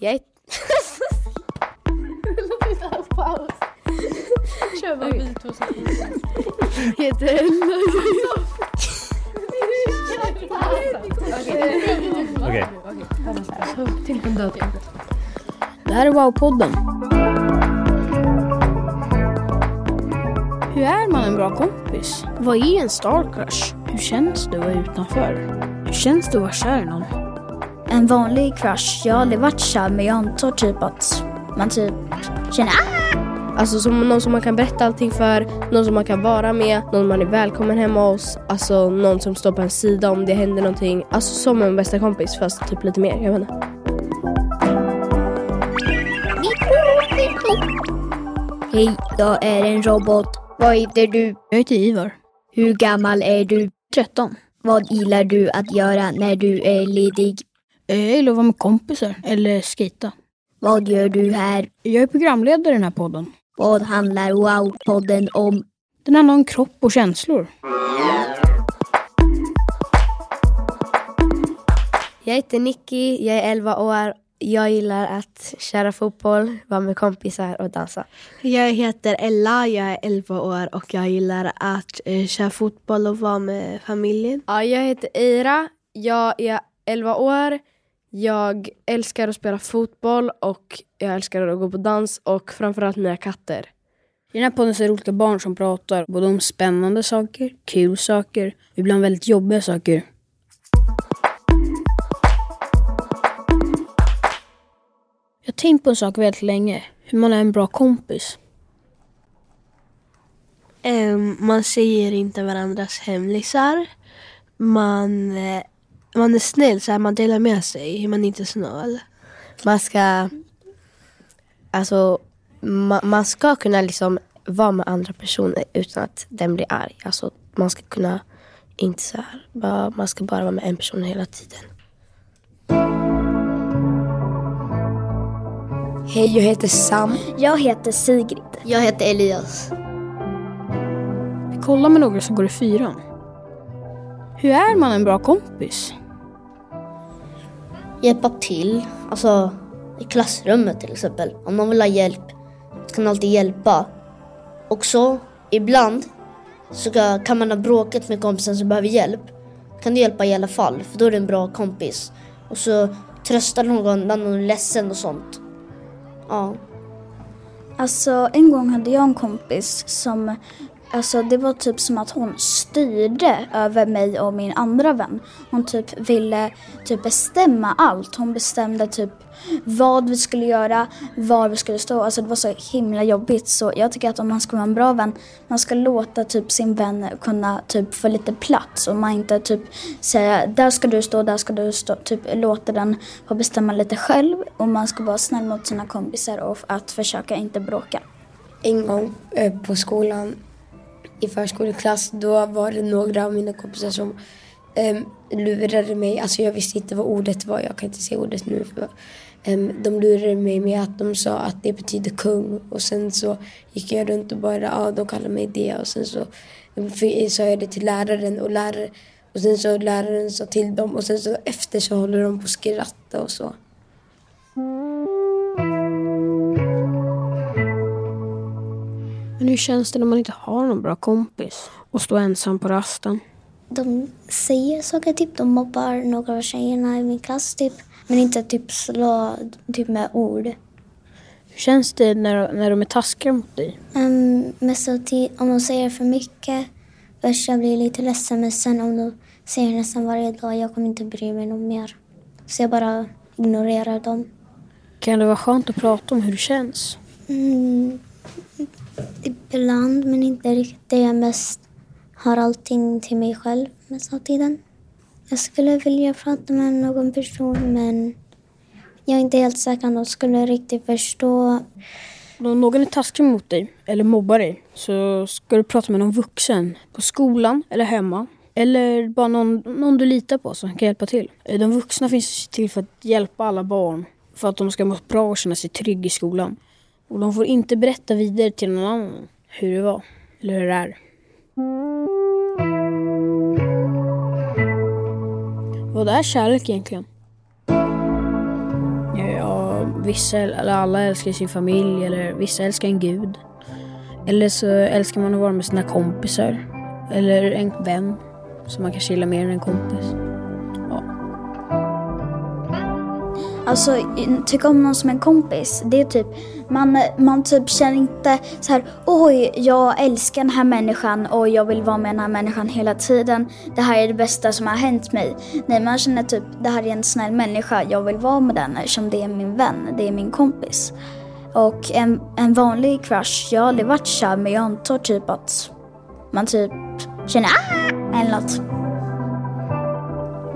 Jag är... Paus. Kör bara vi två heter Ella. Okej. Till en död. Det här är Wow-podden. Hur är man en bra kompis? Vad är en star crush? Hur känns det att vara utanför? Hur känns det att vara kär i någon? En vanlig crush, jag har aldrig varit kär men jag antar typ att man typ känner ah! Alltså som någon som man kan berätta allting för, någon som man kan vara med, någon man är välkommen hemma hos, alltså någon som står på en sida om det händer någonting. Alltså som en bästa kompis fast typ lite mer, jag vet inte. Hej, jag är en robot. Vad heter du? Jag heter Ivar. Hur gammal är du? 13. Vad gillar du att göra när du är ledig? Jag gillar att vara med kompisar eller skita. Vad gör du här? Jag är programledare i den här podden. Vad handlar Wow-podden om? Den handlar om kropp och känslor. Jag heter Nicky, jag är 11 år. Jag gillar att köra fotboll, vara med kompisar och dansa. Jag heter Ella, jag är 11 år och jag gillar att eh, köra fotboll och vara med familjen. Ja, jag heter Eira, jag är 11 år. Jag älskar att spela fotboll och jag älskar att gå på dans och framförallt mina katter. I den här podden så är det olika barn som pratar både om spännande saker, kul saker och ibland väldigt jobbiga saker. Jag har tänkt på en sak väldigt länge. Hur man är en bra kompis. Ehm, man säger inte varandras hemlisar. Man, eh, man är snäll, så här, man delar med sig. Man är inte snål. Man ska... Alltså, ma man ska kunna liksom vara med andra personer utan att den blir arg. Alltså, man ska kunna inte så här, bara, man ska bara vara med en person hela tiden. Hej, jag heter Sam. Jag heter Sigrid. Jag heter Elias. Vi kollar med några som går i fyran. Hur är man en bra kompis? Hjälpa till. Alltså, i klassrummet till exempel. Om man vill ha hjälp så kan man alltid hjälpa. Också, ibland så kan man ha bråkat med kompisen som behöver hjälp. Kan du hjälpa i alla fall, för då är du en bra kompis. Och så tröstar någon när någon är ledsen och sånt. Ja. Alltså en gång hade jag en kompis som Alltså det var typ som att hon styrde över mig och min andra vän. Hon typ ville typ bestämma allt. Hon bestämde typ vad vi skulle göra, var vi skulle stå. Alltså det var så himla jobbigt. Så jag tycker att om man ska vara en bra vän, man ska låta typ sin vän kunna typ få lite plats. Och man inte typ säga där ska du stå, där ska du stå. Typ låta den få bestämma lite själv. Och man ska vara snäll mot sina kompisar och att försöka inte bråka. En gång eh, på skolan i förskoleklass då var det några av mina kompisar som um, lurade mig. Alltså jag visste inte vad ordet var. Jag kan inte säga ordet nu. För, um, de lurade mig med att de sa att det betyder kung. Och sen så gick jag runt och bara, ja de kallar mig det. Och sen så sa jag det till läraren och lärare och sen så läraren sa till dem och sen så efter så håller de på att skratta och så. Men hur känns det när man inte har någon bra kompis och står ensam på rasten? De säger saker, typ de mobbar några av tjejerna i min klass typ. Men inte typ slå typ med ord. Hur känns det när, när de är taskiga mot dig? Um, mest om de säger för mycket, först jag blir lite ledsen men sen om de säger nästan varje dag, jag kommer inte bry mig något mer. Så jag bara ignorerar dem. Kan det vara skönt att prata om hur det känns? Mm, ibland, men inte riktigt. Jag mest har allting till mig själv mest av tiden. Jag skulle vilja prata med någon person men jag är inte helt säker om de skulle riktigt förstå. Om någon är taskig mot dig eller mobbar dig så ska du prata med någon vuxen på skolan eller hemma. Eller bara någon, någon du litar på som kan hjälpa till. De vuxna finns till för att hjälpa alla barn. För att de ska må bra och känna sig trygga i skolan. Och de får inte berätta vidare till någon annan hur det var. Eller hur det är. Vad är kärlek egentligen? Ja, vissa, eller alla älskar sin familj eller vissa älskar en gud. Eller så älskar man att vara med sina kompisar. Eller en vän som man kanske gillar mer än en kompis. Alltså tycka om någon som en kompis, det är typ man, man typ känner inte så här oj jag älskar den här människan och jag vill vara med den här människan hela tiden. Det här är det bästa som har hänt mig. Nej man känner typ det här är en snäll människa, jag vill vara med den eftersom det är min vän, det är min kompis. Och en, en vanlig crush, jag har aldrig varit kär men jag antar typ att man typ känner ah eller något.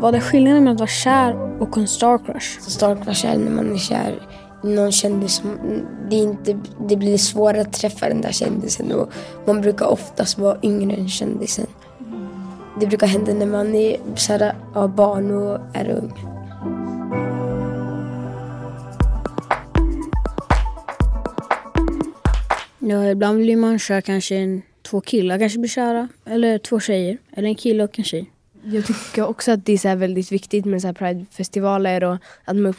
Vad är skillnaden mellan att vara kär och en star crush? Så stark var kär när man är kär i någon kändis. som- Det, är inte, det blir svårare att träffa den där kändisen och man brukar oftast vara yngre än kändisen. Det brukar hända när man är så här, ja, barn och är ung. Ja, ibland blir man kär kanske en, två killar kanske blir kära. Eller två tjejer. Eller en kille och en tjej. Jag tycker också att det är så väldigt viktigt med så Pride-festivaler och att man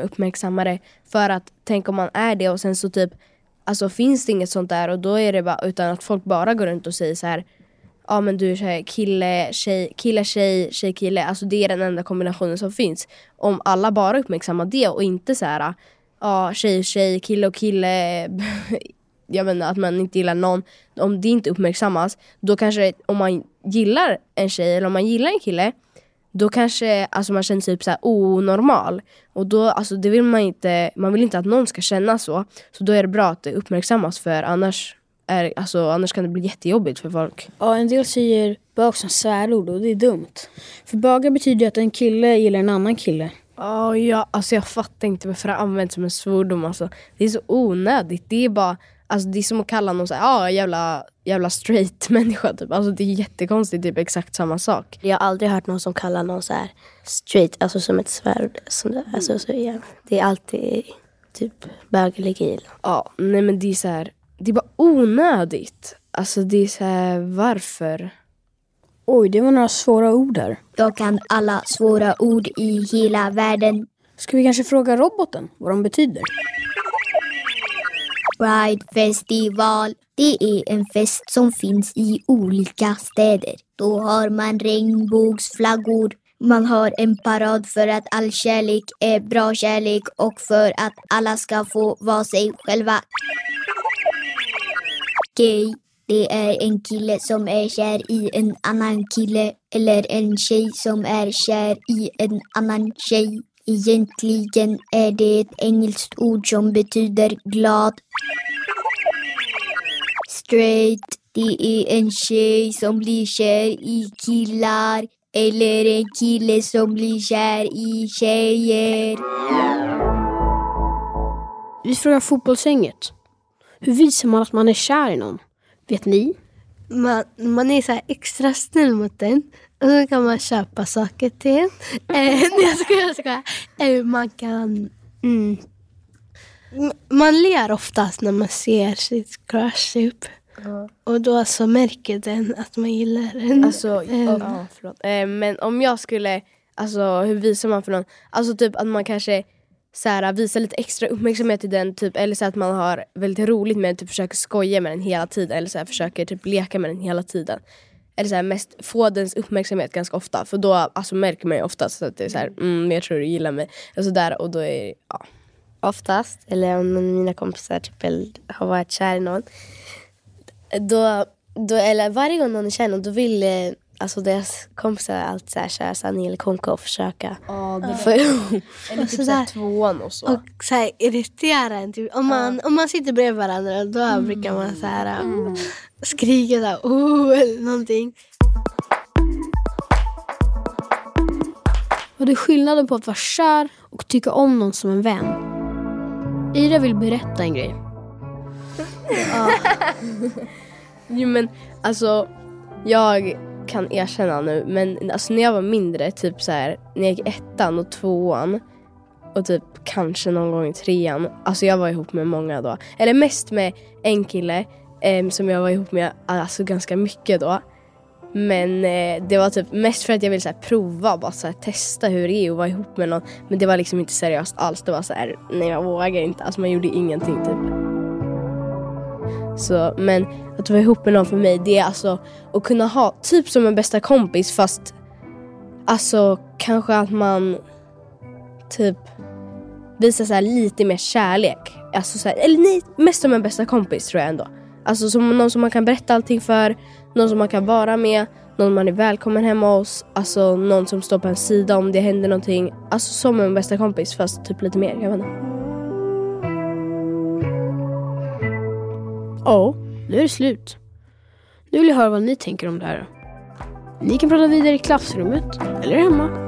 uppmärksammar det. För att tänk om man är det och sen så typ Alltså finns det inget sånt där och då är det bara utan att folk bara går runt och säger så här Ja men du är kille, tjej, kille, tjej, tjej, kille. Alltså det är den enda kombinationen som finns. Om alla bara uppmärksammar det och inte så här Ja tjej, tjej, kille och kille jag vet inte, att man inte gillar någon, om det inte uppmärksammas, då kanske om man gillar en tjej eller om man gillar en kille, då kanske alltså man känner sig typ så här onormal. Och då, alltså det vill man inte, man vill inte att någon ska känna så. Så då är det bra att det uppmärksammas för annars, är, alltså, annars kan det bli jättejobbigt för folk. Ja, en del säger bög som svärord och det är dumt. För bögar betyder ju att en kille gillar en annan kille. Ja, ja, alltså jag fattar inte varför det används som en svordom. Alltså. Det är så onödigt. Det är bara Alltså det är som att kalla någon så här, ja jävla, jävla straight människa typ. Alltså det är jättekonstigt, typ exakt samma sak. Jag har aldrig hört någon som kallar någon så här straight, alltså som ett svärd. Som det, alltså, så, ja. Det är alltid typ bögelig Ja, nej men det är så här, det är bara onödigt. Alltså det är så här, varför? Oj, det var några svåra ord där. Jag kan alla svåra ord i hela världen. Ska vi kanske fråga roboten vad de betyder? Pride festival. Det är en fest som finns i olika städer. Då har man regnbågsflaggor. Man har en parad för att all kärlek är bra kärlek och för att alla ska få vara sig själva. Gay, det är en kille som är kär i en annan kille eller en tjej som är kär i en annan tjej. Egentligen är det ett engelskt ord som betyder glad. Straight, det är en tjej som blir kär i killar eller en kille som blir kär i tjejer. Vi frågar fotbollsgänget. Hur visar man att man är kär i någon? Vet ni? Man, man är så här extra snäll mot den. Och så kan man köpa saker till. Eh, jag skojar, jag skojar. Eh, man kan... Mm, man ler oftast när man ser sitt crush typ. Och då så märker den att man gillar den. Alltså, Eh, ja, förlåt. Eh, men om jag skulle, alltså hur visar man för någon? Alltså typ att man kanske så här, visar lite extra uppmärksamhet till den, typ, eller så att man har väldigt roligt med den, typ försöker skoja med den hela tiden. Eller så här, försöker typ leka med den hela tiden. Eller så här, mest få dens uppmärksamhet ganska ofta. För då alltså, märker man ju oftast att det är så här, mm, jag tror du gillar mig. Och så där, och då är ja. oftast, eller om mina kompisar typ, har varit kär i någon. Då, då, eller varje gång någon är kär i någon, då vill eh, alltså deras kompisar alltid så här, köra sanning eller konka och försöka. få ihop. Eller typ såhär tvåan och så. Och så här, irritera en. Typ. Om, man, om man sitter bredvid varandra då brukar man så här, mm skrika så här, oh, eller någonting. Vad är skillnaden på att vara kär och tycka om någon som en vän? Ira vill berätta en grej. Jo men alltså, jag kan erkänna nu, men alltså, när jag var mindre, typ så här, när jag gick ettan och tvåan och typ kanske någon gång i trean, alltså jag var ihop med många då. Eller mest med en kille som jag var ihop med alltså ganska mycket då. Men eh, det var typ mest för att jag ville så här, prova, bara så här, testa hur det är att vara ihop med någon. Men det var liksom inte seriöst alls. Det var så här, nej jag vågar inte. Alltså man gjorde ingenting typ. Så, men att vara ihop med någon för mig det är alltså att kunna ha typ som en bästa kompis fast alltså kanske att man typ visar så lite mer kärlek. Alltså så här, eller nej, mest som en bästa kompis tror jag ändå. Alltså som någon som man kan berätta allting för, någon som man kan vara med, någon man är välkommen hemma hos, alltså någon som står på en sida om det händer någonting. Alltså som en bästa kompis fast typ lite mer, jag vet inte. Ja, nu är det slut. Nu vill jag höra vad ni tänker om det här. Ni kan prata vidare i klassrummet eller hemma.